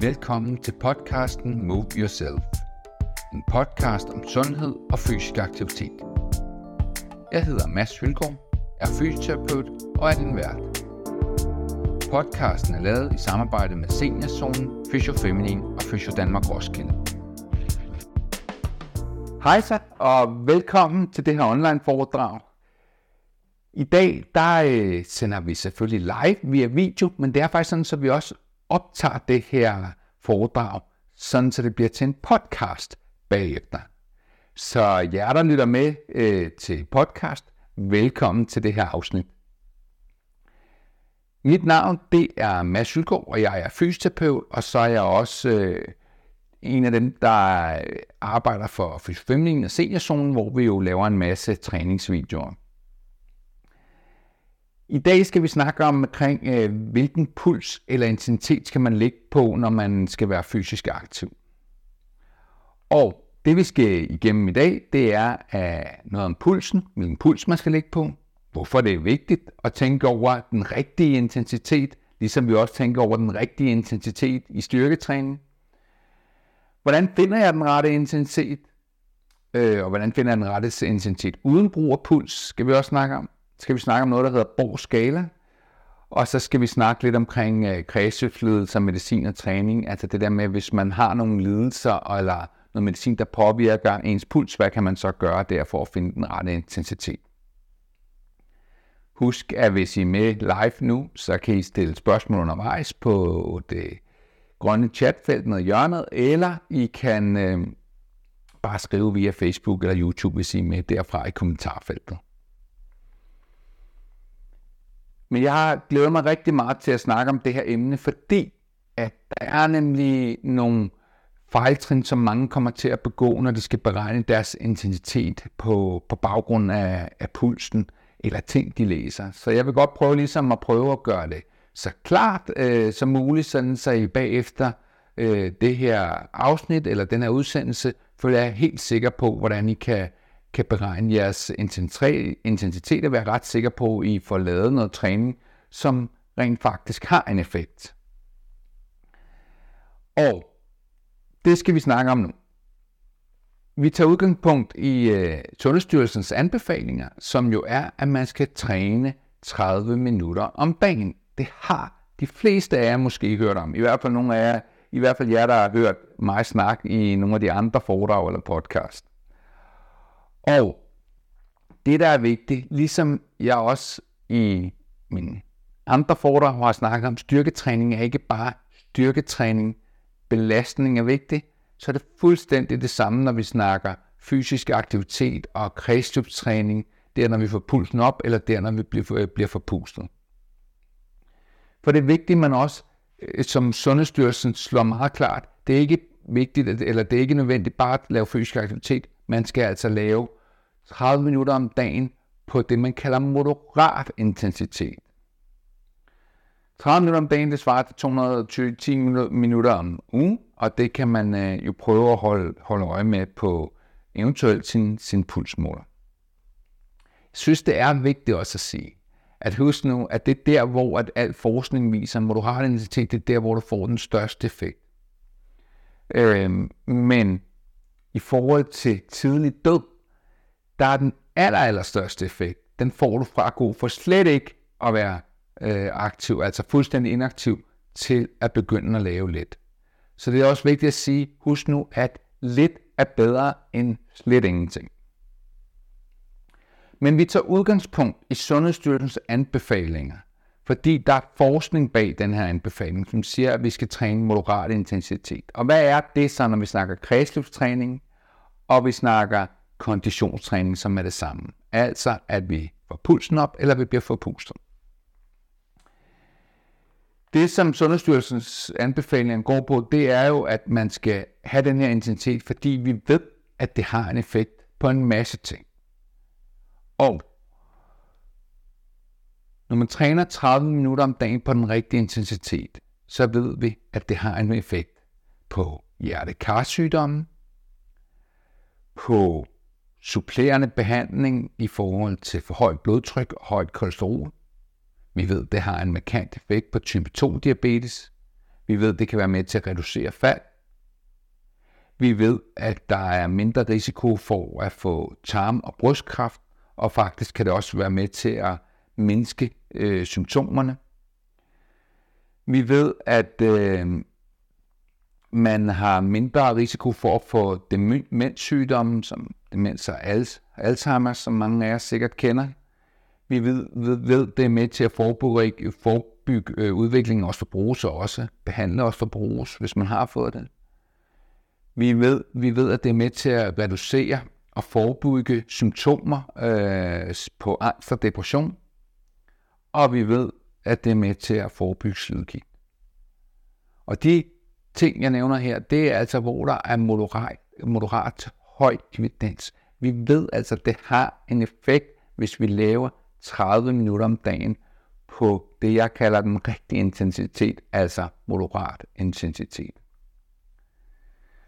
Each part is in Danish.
Velkommen til podcasten Move Yourself. En podcast om sundhed og fysisk aktivitet. Jeg hedder Mads Hylgaard, er fysioterapeut og er din vært. Podcasten er lavet i samarbejde med Seniorzonen, Fysiofeminin og Fysio Danmark Roskilde. Hej så, og velkommen til det her online foredrag. I dag der øh, sender vi selvfølgelig live via video, men det er faktisk sådan, så vi også optager det her foredrag, sådan så det bliver til en podcast bagefter. Så jer, der lytter med øh, til podcast, velkommen til det her afsnit. Mit navn det er Mads Hylgaard, og jeg er fysioterapeut, og så er jeg også øh, en af dem, der arbejder for Fysiofemningen og Seniorzonen, hvor vi jo laver en masse træningsvideoer. I dag skal vi snakke om, omkring, øh, hvilken puls eller intensitet skal man ligge på, når man skal være fysisk aktiv. Og det vi skal igennem i dag, det er uh, noget om pulsen, hvilken puls man skal ligge på, hvorfor det er vigtigt at tænke over den rigtige intensitet, ligesom vi også tænker over den rigtige intensitet i styrketræning. Hvordan finder jeg den rette intensitet? Øh, og hvordan finder jeg den rette intensitet uden brug af puls, skal vi også snakke om skal vi snakke om noget, der hedder Borg skala. Og så skal vi snakke lidt omkring øh, kredsløbsledelse, medicin og træning. Altså det der med, hvis man har nogle lidelser eller noget medicin, der påvirker ens puls, hvad kan man så gøre der for at finde den rette intensitet? Husk, at hvis I er med live nu, så kan I stille spørgsmål undervejs på det grønne chatfelt nede i hjørnet, eller I kan øh, bare skrive via Facebook eller YouTube, hvis I er med derfra i kommentarfeltet. Men jeg har glædet mig rigtig meget til at snakke om det her emne, fordi at der er nemlig nogle fejltrin, som mange kommer til at begå, når de skal beregne deres intensitet på, på baggrund af, af pulsen eller ting, de læser. Så jeg vil godt prøve ligesom at prøve at gøre det så klart øh, som muligt, sådan så I bagefter øh, det her afsnit eller den her udsendelse, føler jeg helt sikker på, hvordan I kan kan beregne jeres intensitet og være ret sikker på, at I får lavet noget træning, som rent faktisk har en effekt. Og det skal vi snakke om nu. Vi tager udgangspunkt i øh, Sundhedsstyrelsens anbefalinger, som jo er, at man skal træne 30 minutter om dagen. Det har de fleste af jer måske hørt om. I hvert fald nogle af jer, i hvert fald jer, der har hørt mig snakke i nogle af de andre foredrag eller podcast. Og det, der er vigtigt, ligesom jeg også i min andre foredrag har snakket om, styrketræning er ikke bare styrketræning, belastning er vigtig, så er det fuldstændig det samme, når vi snakker fysisk aktivitet og kredsløbstræning, Det der når vi får pulsen op, eller der når vi bliver, bliver forpustet. For det er vigtigt, man også, øh, som Sundhedsstyrelsen slår meget klart, det er ikke vigtigt, eller det er ikke nødvendigt bare at lave fysisk aktivitet, man skal altså lave 30 minutter om dagen på det, man kalder moderat intensitet. 30 minutter om dagen, det svarer til 220 minutter om ugen, og det kan man øh, jo prøve at holde, holde øje med på eventuelt sin, sin pulsmåler. Jeg synes, det er vigtigt også at sige, at husk nu, at det er der, hvor at al forskning viser, hvor du har en intensitet, det er der, hvor du får den største effekt. Øhm, men i forhold til tidlig død, der er den aller, aller største effekt, den får du fra at gå for slet ikke at være øh, aktiv, altså fuldstændig inaktiv, til at begynde at lave lidt. Så det er også vigtigt at sige, husk nu, at lidt er bedre end slet ingenting. Men vi tager udgangspunkt i Sundhedsstyrelsens anbefalinger, fordi der er forskning bag den her anbefaling, som siger, at vi skal træne moderat intensitet. Og hvad er det så, når vi snakker kredsløbstræning, og vi snakker konditionstræning, som er det samme. Altså, at vi får pulsen op, eller vi bliver forpustet. Det, som Sundhedsstyrelsens anbefalinger går på, det er jo, at man skal have den her intensitet, fordi vi ved, at det har en effekt på en masse ting. Og når man træner 30 minutter om dagen på den rigtige intensitet, så ved vi, at det har en effekt på hjertekarsygdommen, på supplerende behandling i forhold til for højt blodtryk og højt kolesterol. Vi ved, det har en markant effekt på type 2 diabetes. Vi ved, det kan være med til at reducere fald. Vi ved, at der er mindre risiko for at få tarm- og brystkræft, og faktisk kan det også være med til at mindske øh, symptomerne. Vi ved, at øh, man har mindre risiko for at få demenssygdomme, som demens og Alzheimer, som mange af jer sikkert kender. Vi ved, ved, ved det er med til at forebygge, forebygge øh, udviklingen af osteoporose og også behandle osteoporose, hvis man har fået det. Vi ved, vi ved, at det er med til at reducere og forebygge symptomer øh, på angst og depression. Og vi ved, at det er med til at forebygge slidgigt. Og de ting, jeg nævner her, det er altså, hvor der er moderat, moderat høj evidens. Vi ved altså, at det har en effekt, hvis vi laver 30 minutter om dagen på det, jeg kalder den rigtige intensitet, altså moderat intensitet.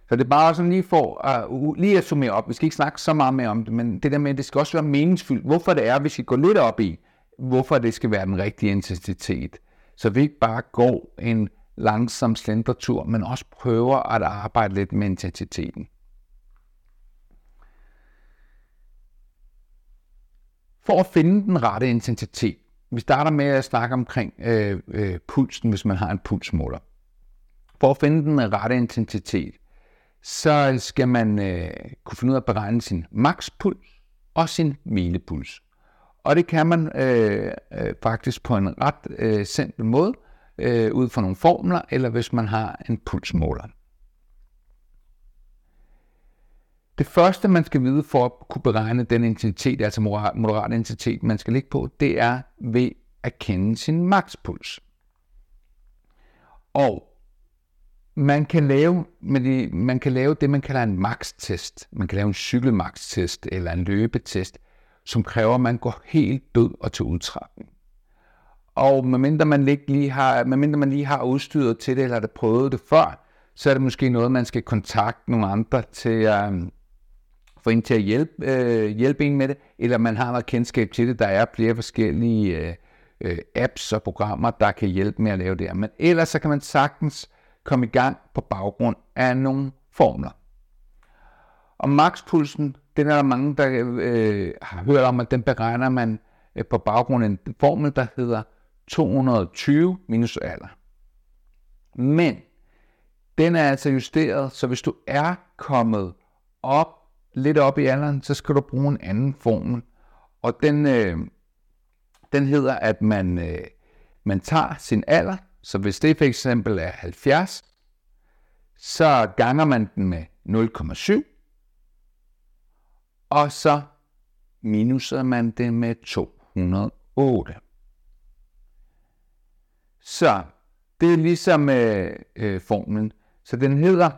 Så det er bare sådan lige for uh, lige at summere op. Vi skal ikke snakke så meget mere om det, men det der med, at det skal også være meningsfyldt. Hvorfor det er, vi skal gå lidt op i, hvorfor det skal være den rigtige intensitet. Så vi ikke bare går en langsom slendretur, men også prøver at arbejde lidt med intensiteten. For at finde den rette intensitet, vi starter med at snakke omkring øh, øh, pulsen, hvis man har en pulsmåler. For at finde den rette intensitet, så skal man øh, kunne finde ud af at beregne sin makspuls og sin hvilepuls. Og det kan man øh, øh, faktisk på en ret øh, simpel måde, øh, ud fra nogle formler, eller hvis man har en pulsmåler. Det første, man skal vide for at kunne beregne den intensitet, altså moderat intensitet, man skal ligge på, det er ved at kende sin makspuls. Og man kan lave, med de, man kan lave det, man kalder en max-test. Man kan lave en cykelmax-test eller en løbetest, som kræver, at man går helt død og til udtrapning. Og medmindre man, ikke lige har, medmindre man lige har udstyret til det, eller har prøvet det før, så er det måske noget, man skal kontakte nogle andre til at øh, få en til at hjælpe, øh, hjælpe en med det, eller man har noget kendskab til det. Der er flere forskellige øh, øh, apps og programmer, der kan hjælpe med at lave det her. Men ellers så kan man sagtens komme i gang på baggrund af nogle formler. Og makspulsen, den er der mange, der øh, har hørt om, at den beregner man øh, på baggrund af en formel, der hedder 220 minus alder. Men den er altså justeret, så hvis du er kommet op, lidt op i alderen, så skal du bruge en anden formel. Og den, øh, den hedder, at man, øh, man tager sin alder, så hvis det for eksempel er 70, så ganger man den med 0,7, og så minuser man det med 208. Så det er ligesom øh, øh, formlen. Så den hedder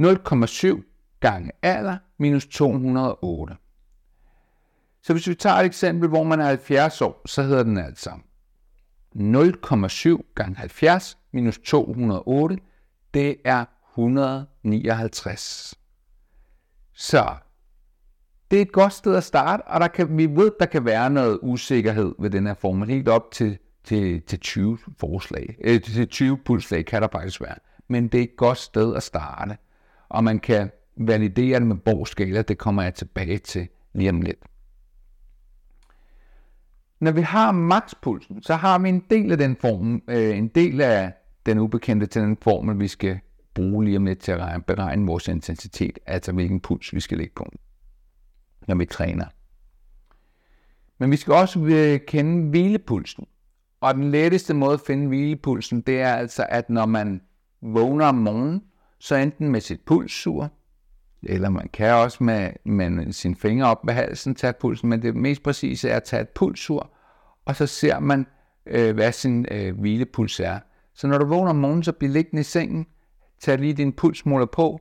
0,7 gange alder minus 208. Så hvis vi tager et eksempel, hvor man er 70 år, så hedder den altså 0,7 gange 70 minus 208, det er 159. Så det er et godt sted at starte, og der kan, vi ved, der kan være noget usikkerhed ved den her formel, helt op til, til, til 20 forslag, øh, til 20 pulslag kan der faktisk være. Men det er et godt sted at starte, og man kan validere det med borgskala, det kommer jeg tilbage til lige om lidt. Når vi har makspulsen, så har vi en del af den form, øh, en del af den ubekendte til den formel, vi skal bruge lige om lidt til at beregne vores intensitet, altså hvilken puls vi skal lægge på, når vi træner. Men vi skal også øh, kende hvilepulsen. Og den letteste måde at finde hvilepulsen, det er altså, at når man vågner om morgenen, så enten med sit pulssur, eller man kan også med, med sin finger op ved halsen tage pulsen, men det mest præcise er at tage et pulsur, og så ser man, øh, hvad sin øh, hvilepuls er. Så når du vågner om morgenen, så bliver liggende i sengen, tag lige din pulsmåler på,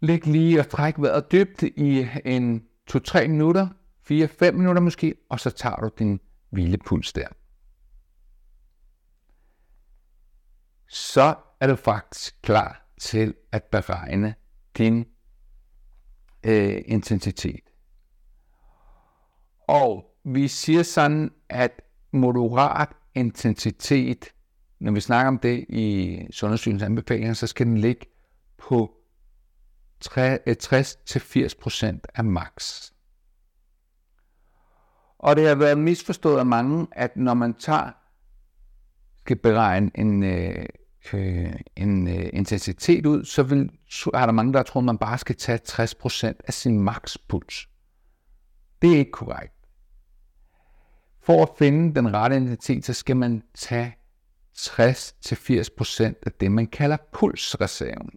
læg lige og træk vejret dybt i en 2-3 minutter, 4-5 minutter måske, og så tager du din hvilepuls der. Så er du faktisk klar til at beregne din øh, intensitet. Og vi siger sådan, at moderat intensitet når vi snakker om det i Sundhedsstyrelsens anbefalinger, så skal den ligge på 60-80% øh, af max. Og det har været misforstået af mange, at når man tager, skal beregne en, øh, øh, en øh, intensitet ud, så vil, så er der mange, der tror, at man bare skal tage 60% af sin makspuls. Det er ikke korrekt. For at finde den rette intensitet, så skal man tage 60-80% af det, man kalder pulsreserven.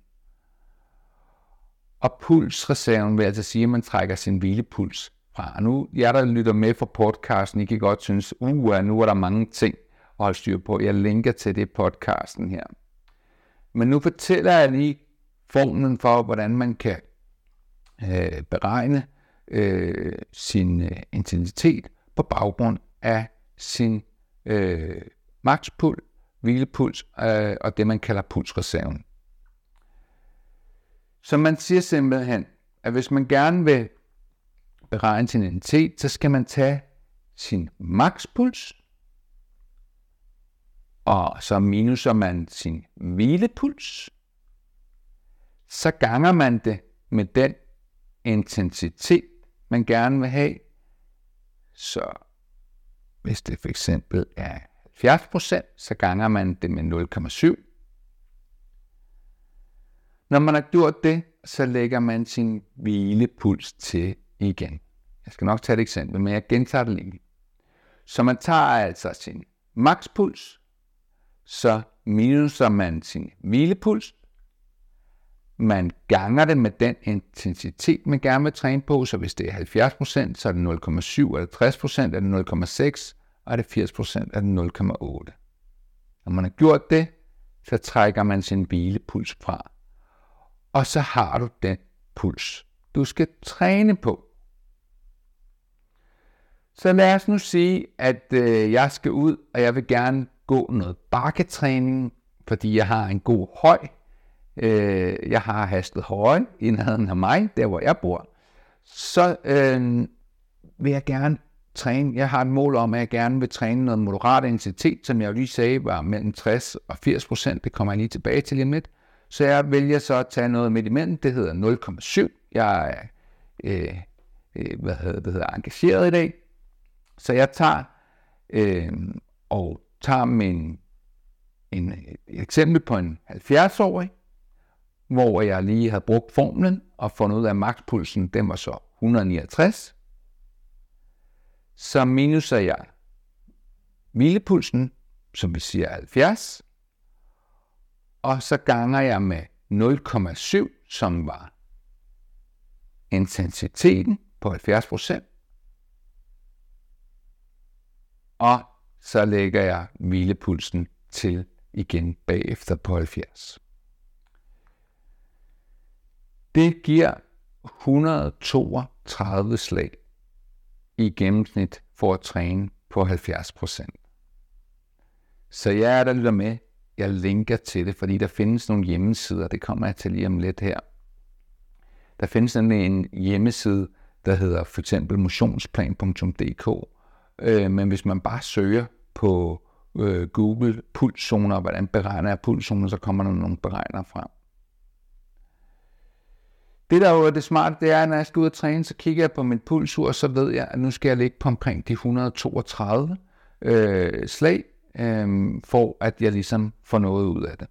Og pulsreserven vil altså sige, at man trækker sin hvilepuls fra. Og nu, jer der lytter med for podcasten, I kan godt synes, uh, nu er der mange ting at holde styr på. Jeg linker til det podcasten her. Men nu fortæller jeg lige formlen for, hvordan man kan øh, beregne øh, sin øh, intensitet på baggrund af sin øh, makspuls, hvilepuls øh, og det, man kalder pulsreserven. Så man siger simpelthen, at hvis man gerne vil beregne sin intensitet, så skal man tage sin makspuls, og så minuser man sin hvilepuls, så ganger man det med den intensitet, man gerne vil have. Så hvis det for eksempel er 70%, så ganger man det med 0,7. Når man har gjort det, så lægger man sin hvilepuls til igen. Jeg skal nok tage et eksempel, men jeg gentager det lige. Så man tager altså sin makspuls, så minuser man sin hvilepuls, man ganger det med den intensitet, man gerne vil træne på, så hvis det er 70%, så er det 0,7, eller 60%, er det 0,6, og er det 80%, er det 0,8. Når man har gjort det, så trækker man sin hvilepuls fra. Og så har du den puls, du skal træne på. Så lad os nu sige, at øh, jeg skal ud, og jeg vil gerne gå noget bakketræning, fordi jeg har en god høj. Øh, jeg har hastet høje i nærheden af mig, der hvor jeg bor. Så øh, vil jeg gerne træne. Jeg har et mål om, at jeg gerne vil træne noget moderat intensitet, som jeg lige sagde var mellem 60 og 80 procent. Det kommer jeg lige tilbage til lige lidt. Så jeg vælger så at tage noget midt imellem. Det hedder 0,7. Jeg er øh, øh, hvad hedder, det hedder, engageret i dag. Så jeg tager øh, og tager min, en, et eksempel på en 70-årig, hvor jeg lige havde brugt formlen og fundet ud af, at makspulsen den var så 169. Så minuser jeg hvilepulsen, som vi siger 70, og så ganger jeg med 0,7, som var intensiteten på 70 procent. Og så lægger jeg hvilepulsen til igen bagefter på 70. Det giver 132 slag i gennemsnit for at træne på 70 procent. Så jeg er der lytter med. Jeg linker til det, fordi der findes nogle hjemmesider, det kommer jeg til lige om lidt her. Der findes nemlig en hjemmeside, der hedder for eksempel motionsplan.dk, øh, men hvis man bare søger på øh, Google pulszoner, hvordan beregner jeg pulszoner, så kommer der nogle beregner frem. Det der jo er det smarte, det er, at når jeg skal ud og træne, så kigger jeg på min pulsur, så ved jeg, at nu skal jeg ligge på omkring de 132 øh, slag, øh, for at jeg ligesom får noget ud af det.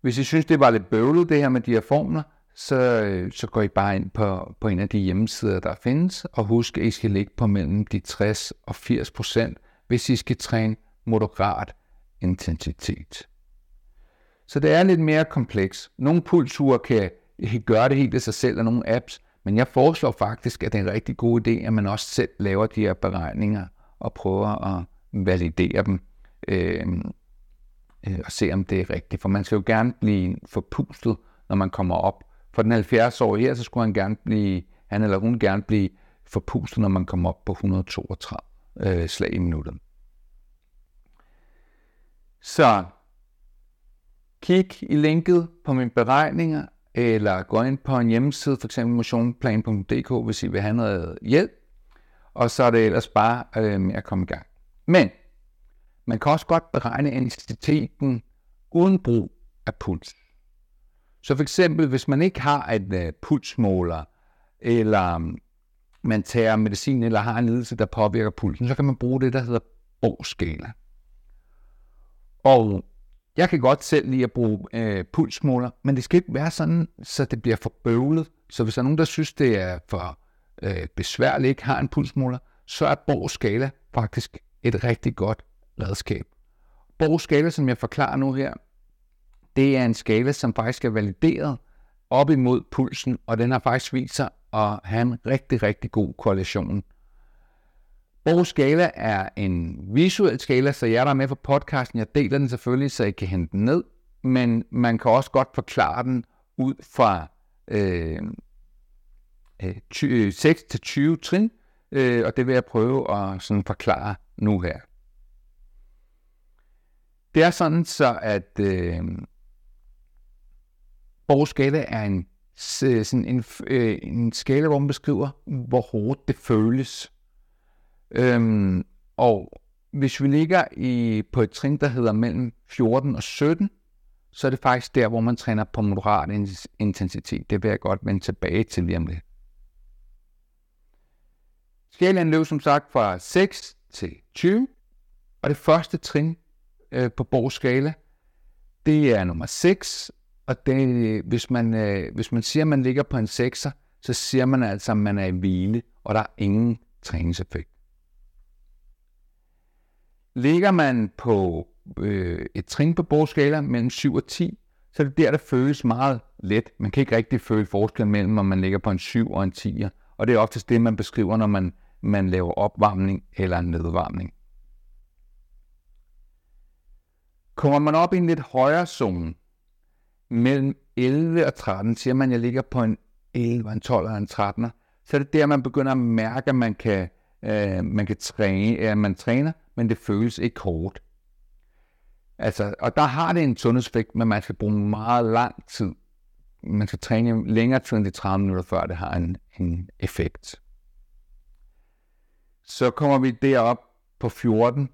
Hvis I synes, det var lidt bøvlet, det her med de her formler, så, øh, så går I bare ind på, på en af de hjemmesider, der findes, og husk, at I skal ligge på mellem de 60 og 80 procent, hvis I skal træne moderat intensitet. Så det er lidt mere kompleks. Nogle pulsure kan gøre det helt af sig selv, og nogle apps, men jeg foreslår faktisk, at det er en rigtig god idé, at man også selv laver de her beregninger og prøver at validere dem øh, øh, og se, om det er rigtigt. For man skal jo gerne blive forpustet, når man kommer op. For den 70-årige her, så skulle han gerne blive, han eller hun gerne blive forpustet, når man kom op på 132 øh, slag i minuttet. Så kig i linket på mine beregninger, eller gå ind på en hjemmeside, f.eks. motionplan.dk, hvis I vil have noget hjælp. Og så er det ellers bare øh, med at komme i gang. Men Man kan også godt beregne intensiteten uden brug af puls. Så for eksempel, hvis man ikke har et uh, øh, pulsmåler, eller um, man tager medicin, eller har en lidelse, der påvirker pulsen, så kan man bruge det, der hedder Borg-skala. Og jeg kan godt selv lide at bruge øh, pulsmåler, men det skal ikke være sådan, så det bliver for bøvlet. Så hvis der er nogen, der synes, det er for øh, besværligt, ikke har en pulsmåler, så er Borg skala faktisk et rigtig godt redskab. Borg skala, som jeg forklarer nu her, det er en skala, som faktisk er valideret op imod pulsen, og den har faktisk vist sig at have en rigtig, rigtig god korrelation Borgs skala er en visuel skala, så jeg der er med for podcasten, jeg deler den selvfølgelig, så I kan hente den ned, men man kan også godt forklare den ud fra øh, øh, 6 øh, til 20 trin, øh, og det vil jeg prøve at sådan forklare nu her. Det er sådan så, at øh, Borgs skala er en, sådan en, øh, en skala, hvor man beskriver, hvor hårdt det føles Øhm, og hvis vi ligger i, på et trin, der hedder mellem 14 og 17, så er det faktisk der, hvor man træner på moderat intensitet. Det vil jeg godt vende tilbage til lige om lidt. Skalaen løb som sagt fra 6 til 20, og det første trin øh, på Borgs skala, det er nummer 6, og det, hvis, man, øh, hvis man siger, at man ligger på en 6'er, så siger man altså, at man er i hvile, og der er ingen træningseffekt. Ligger man på øh, et trin på bordskala mellem 7 og 10, så er det der, der føles meget let. Man kan ikke rigtig føle forskel mellem, om man ligger på en 7 og en 10'er. Og det er oftest det, man beskriver, når man, man laver opvarmning eller nedvarmning. Kommer man op i en lidt højere zone, mellem 11 og 13, siger man, at jeg ligger på en 11, en 12 eller en 13, så er det der, man begynder at mærke, at man kan, øh, man kan træne, at man træner, men det føles ikke hårdt. Altså, og der har det en sundhedseffekt, men man skal bruge meget lang tid. Man skal træne længere tid end de 30 minutter, før det har en, en effekt. Så kommer vi derop på 14,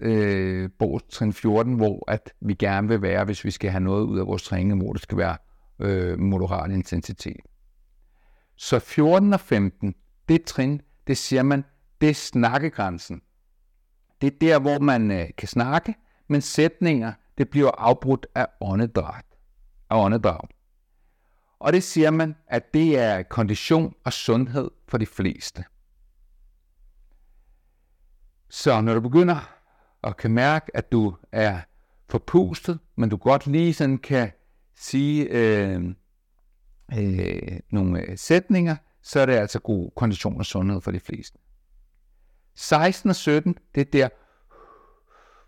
øh, trin 14, hvor at vi gerne vil være, hvis vi skal have noget ud af vores træning, hvor det skal være øh, moderat intensitet. Så 14 og 15, det trin, det siger man, det er snakkegrænsen. Det er der, hvor man øh, kan snakke, men sætninger, det bliver afbrudt af åndedrag. Af åndedrag. Og det siger man, at det er kondition og sundhed for de fleste. Så når du begynder at kan mærke, at du er forpustet, men du godt lige sådan kan sige øh, øh, nogle øh, sætninger, så er det altså god kondition og sundhed for de fleste. 16 og 17, det er der,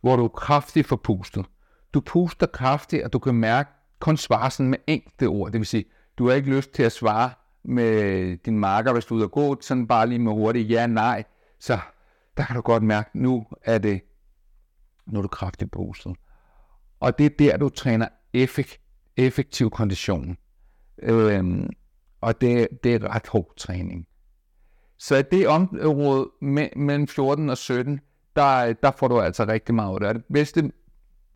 hvor du er kraftigt forpustet. Du puster kraftigt, og du kan mærke kun svare sådan med enkelte ord. Det vil sige, du har ikke lyst til at svare med din marker, hvis du er ude og gå, sådan bare lige med hurtigt ja, nej. Så der kan du godt mærke, nu er det, nu er kraftigt pustet. Og det er der, du træner effekt, effektiv kondition. Øhm, og det, det er ret hård træning. Så i det område mellem 14 og 17, der, der får du altså rigtig meget ud af det. bedste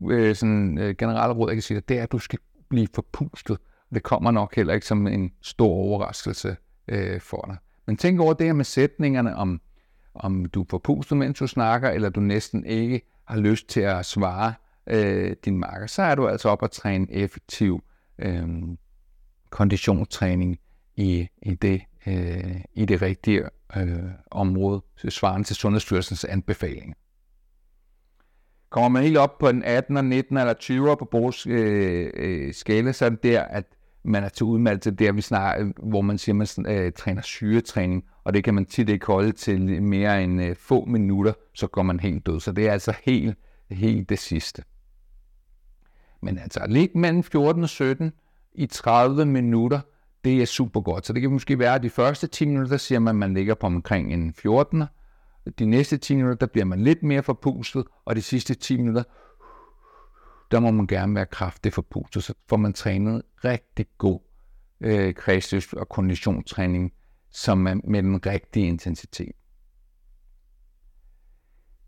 øh, sådan, øh, generelle råd, jeg kan sige det er, at du skal blive forpustet. Det kommer nok heller ikke som en stor overraskelse øh, for dig. Men tænk over det her med sætningerne, om, om du er forpustet, mens du snakker, eller du næsten ikke har lyst til at svare øh, din marker. Så er du altså op at træne effektiv øh, konditionstræning i, i det øh, i det rigtige øh, område, svarende til Sundhedsstyrelsens anbefalinger. Kommer man helt op på den 18, 19 eller 20 på Bo's øh, øh, skala, så er det der, at man er til udmeldelse der, vi snakker, hvor man siger, at man øh, træner syretræning, og det kan man tit ikke holde til mere end øh, få minutter, så går man helt død. Så det er altså helt, helt det sidste. Men altså, ligge mellem 14 og 17 i 30 minutter, det er super godt. Så det kan måske være, at de første 10 minutter, der siger man, at man ligger på omkring en 14. De næste 10 minutter, der bliver man lidt mere forpustet, og de sidste 10 minutter, der må man gerne være kraftig forpustet, så får man trænet rigtig god øh, kredsløs- og konditionstræning, som er med den rigtige intensitet.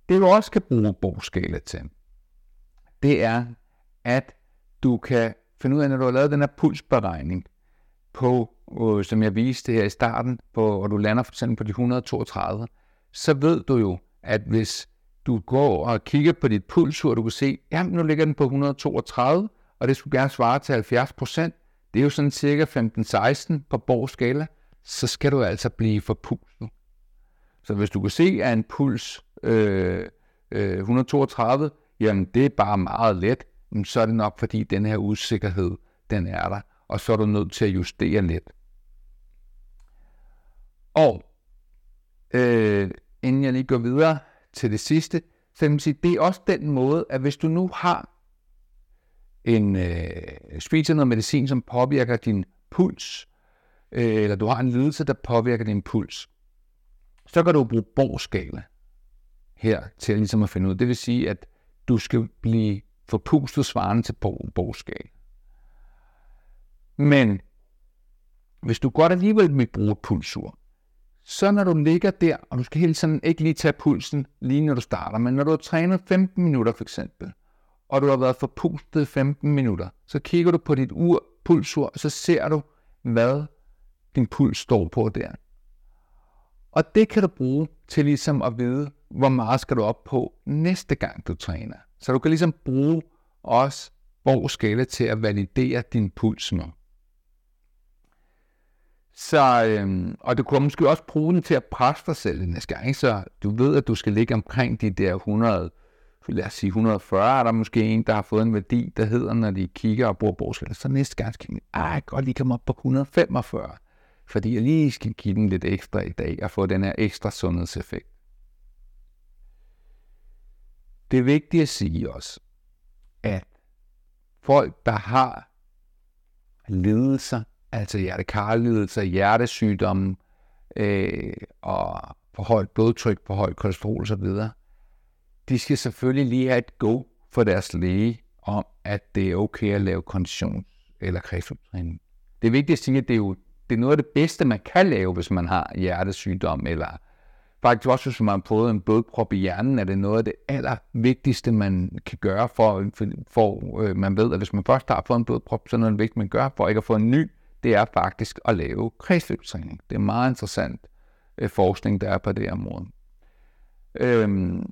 Det du også kan bruge bogskala til, det er, at du kan finde ud af, når du har lavet den her pulsberegning på, øh, som jeg viste her i starten, på, hvor du lander for eksempel på de 132, så ved du jo, at hvis du går og kigger på dit pulsur, du kan se, at nu ligger den på 132, og det skulle gerne svare til 70 procent. Det er jo sådan cirka 15-16 på Borg skala. Så skal du altså blive pulsen. Så hvis du kan se, at en puls øh, øh, 132, jamen det er bare meget let, så er det nok fordi den her usikkerhed, den er der, og så er du nødt til at justere lidt. Og øh, inden jeg lige går videre til det sidste, så kan sige, det er også den måde, at hvis du nu har en øh, spiser noget medicin, som påvirker din puls, øh, eller du har en lidelse, der påvirker din puls, så kan du bruge borgskala her til ligesom at finde ud. Det vil sige, at du skal blive forpustet svarende til borgskala. Men hvis du godt alligevel vil bruge pulsur, så når du ligger der, og du skal hele tiden ikke lige tage pulsen lige når du starter, men når du har trænet 15 minutter for eksempel, og du har været forpustet 15 minutter, så kigger du på dit ur, pulsur, og så ser du, hvad din puls står på der. Og det kan du bruge til ligesom at vide, hvor meget skal du op på næste gang du træner. Så du kan ligesom bruge også hvor skala til at validere din puls med. Så, øhm, og du kunne måske også bruge den til at presse dig selv næste gang, så du ved, at du skal ligge omkring de der 100, lad os sige 140, er der måske en, der har fået en værdi, der hedder, når de kigger og bruger borgskala, så næste gang skal man, ej, godt lige komme op på 145, fordi jeg lige skal give den lidt ekstra i dag, og få den her ekstra sundhedseffekt. Det er vigtigt at sige også, at folk, der har lidelser, altså hjertekarlidelser, hjertesygdomme øh, og for højt blodtryk, for højt kolesterol osv., de skal selvfølgelig lige have et go for deres læge om, at det er okay at lave kondition eller kredsløbstræning. Det er vigtigt at sige, at det er jo det er noget af det bedste, man kan lave, hvis man har hjertesygdom, eller faktisk også, hvis man har fået en blodprop i hjernen, er det noget af det allervigtigste, man kan gøre, for, for, for øh, man ved, at hvis man først har fået en blodprop, så er noget vigtigt, man gør for ikke at få en ny, det er faktisk at lave kredsløbstræning. Det er meget interessant øh, forskning, der er på det område. Øhm,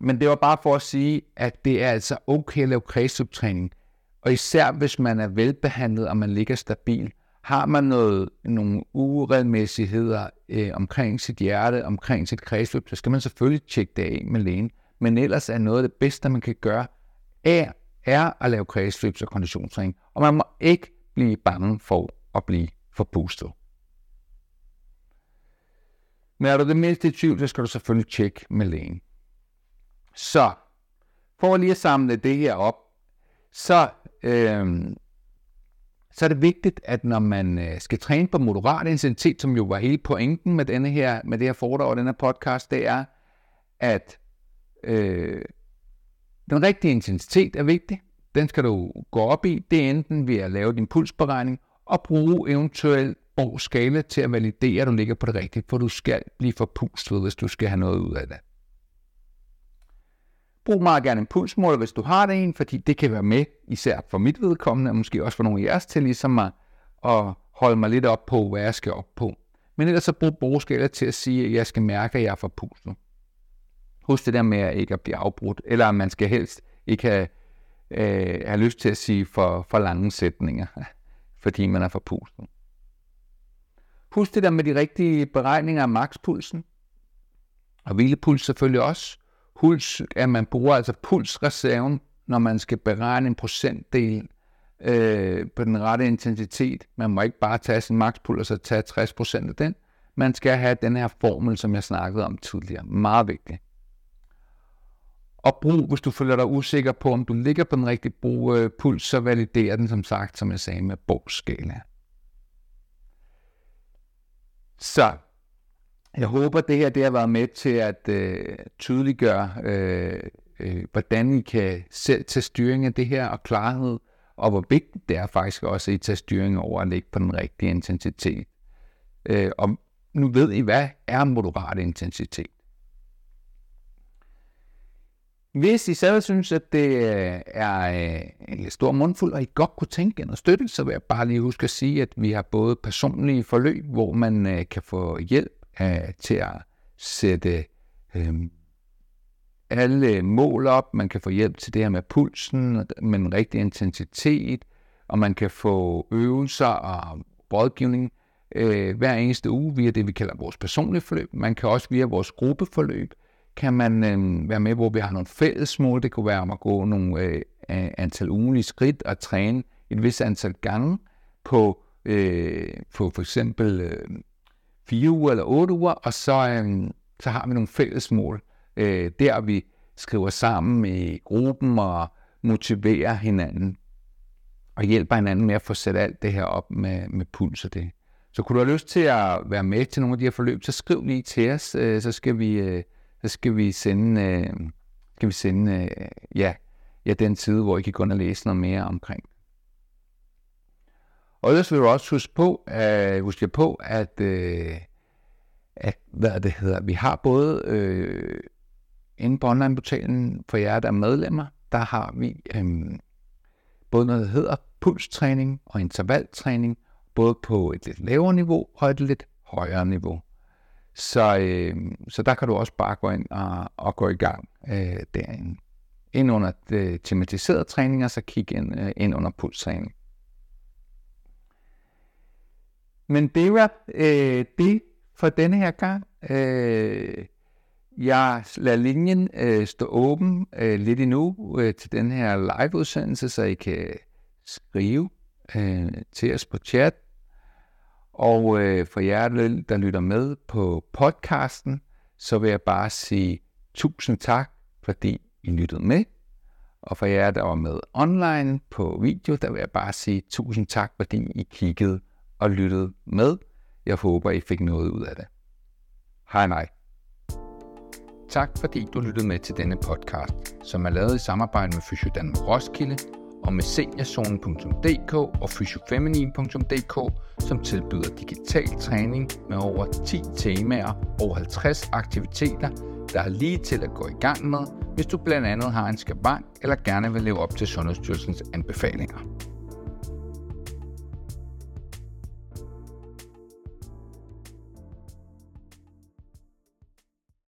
men det var bare for at sige, at det er altså okay at lave kredsløbstræning. Og især hvis man er velbehandlet, og man ligger stabil, har man noget, nogle uregelmæssigheder øh, omkring sit hjerte, omkring sit kredsløb, så skal man selvfølgelig tjekke det af med lægen. Men ellers er noget af det bedste, man kan gøre, er, er at lave kredsløbs- og konditionstræning. Og man må ikke blive bange for at blive forpustet. Men er du det mindste i tvivl, så skal du selvfølgelig tjekke med lægen. Så, for lige at samle det her op, så, øh, så er det vigtigt, at når man øh, skal træne på moderat intensitet, som jo var hele pointen med, denne her, med det her foredrag og den her podcast, det er, at øh, den rigtige intensitet er vigtig. Den skal du gå op i. Det er enten ved at lave din pulsberegning og bruge eventuelt og skala til at validere, at du ligger på det rigtige, for du skal blive forpustet, hvis du skal have noget ud af det. Brug meget gerne en pulsmåler, hvis du har det en, fordi det kan være med, især for mit vedkommende, og måske også for nogle af jeres til, ligesom at, at holde mig lidt op på, hvad jeg skal op på. Men ellers så brug borgskala til at sige, at jeg skal mærke, at jeg er forpustet. Husk det der med at ikke at blive afbrudt, eller at man skal helst ikke have, øh, have lyst til at sige for, for lange sætninger, fordi man er forpustet. Husk det der med de rigtige beregninger af makspulsen, og hvilepuls selvfølgelig også. Puls, at man bruger altså pulsreserven, når man skal beregne en procentdel øh, på den rette intensitet. Man må ikke bare tage sin makspuls og så tage 60% af den. Man skal have den her formel, som jeg snakkede om tidligere. Meget vigtigt. Og brug, hvis du føler dig usikker på, om du ligger på den rigtige brug, øh, puls, så validerer den som sagt, som jeg sagde, med bogskala. Så jeg håber, det her det har været med til at øh, tydeliggøre, øh, øh, hvordan I kan selv tage styring af det her og klarhed, og hvor vigtigt det er faktisk også, at I tager styring over at ligge på den rigtige intensitet. Øh, og nu ved I, hvad er moderat intensitet. Hvis I selv synes, at det øh, er øh, en stor mundfuld, og I godt kunne tænke noget støtte, så vil jeg bare lige huske at sige, at vi har både personlige forløb, hvor man øh, kan få hjælp til at sætte øh, alle mål op. Man kan få hjælp til det her med pulsen, med en rigtig intensitet, og man kan få øvelser og rådgivning øh, hver eneste uge via det, vi kalder vores personlige forløb. Man kan også via vores gruppeforløb, kan man øh, være med, hvor vi har nogle fælles mål. Det kunne være om at gå nogle øh, antal ugenlige skridt og træne et vis antal gange på, øh, på for eksempel øh, fire uger eller otte uger, og så, øh, så har vi nogle fælles mål, øh, der vi skriver sammen i gruppen og motiverer hinanden og hjælper hinanden med at få sat alt det her op med, med puls og det. Så kunne du have lyst til at være med til nogle af de her forløb, så skriv lige til os, øh, så skal vi, øh, så skal vi sende, øh, skal vi sende øh, ja, ja, den side, hvor I kan gå ind og læse noget mere omkring. Og ellers vil du også huske på, at, huske på at, øh, at hvad det hedder, vi har både øh, inde på online-portalen for jer, der er medlemmer, der har vi øh, både noget, der hedder pulstræning og intervaltræning, både på et lidt lavere niveau og et lidt højere niveau. Så, øh, så der kan du også bare gå ind og, og gå i gang øh, derinde. Ind under det tematiserede træninger, så kig ind, øh, ind under pulstræning. Men det var øh, det for denne her gang. Øh, jeg lader linjen øh, stå åben øh, lidt endnu øh, til den her live-udsendelse, så I kan skrive øh, til os på chat. Og øh, for jer, der lytter med på podcasten, så vil jeg bare sige tusind tak, fordi I lyttede med. Og for jer, der var med online på video, der vil jeg bare sige tusind tak, fordi I kiggede og lyttede med. Jeg håber, I fik noget ud af det. Hej nej. Tak fordi du lyttede med til denne podcast, som er lavet i samarbejde med Fysiodan Roskilde og med seniorzonen.dk og fysiofeminin.dk, som tilbyder digital træning med over 10 temaer og 50 aktiviteter, der er lige til at gå i gang med, hvis du blandt andet har en skavank eller gerne vil leve op til Sundhedsstyrelsens anbefalinger.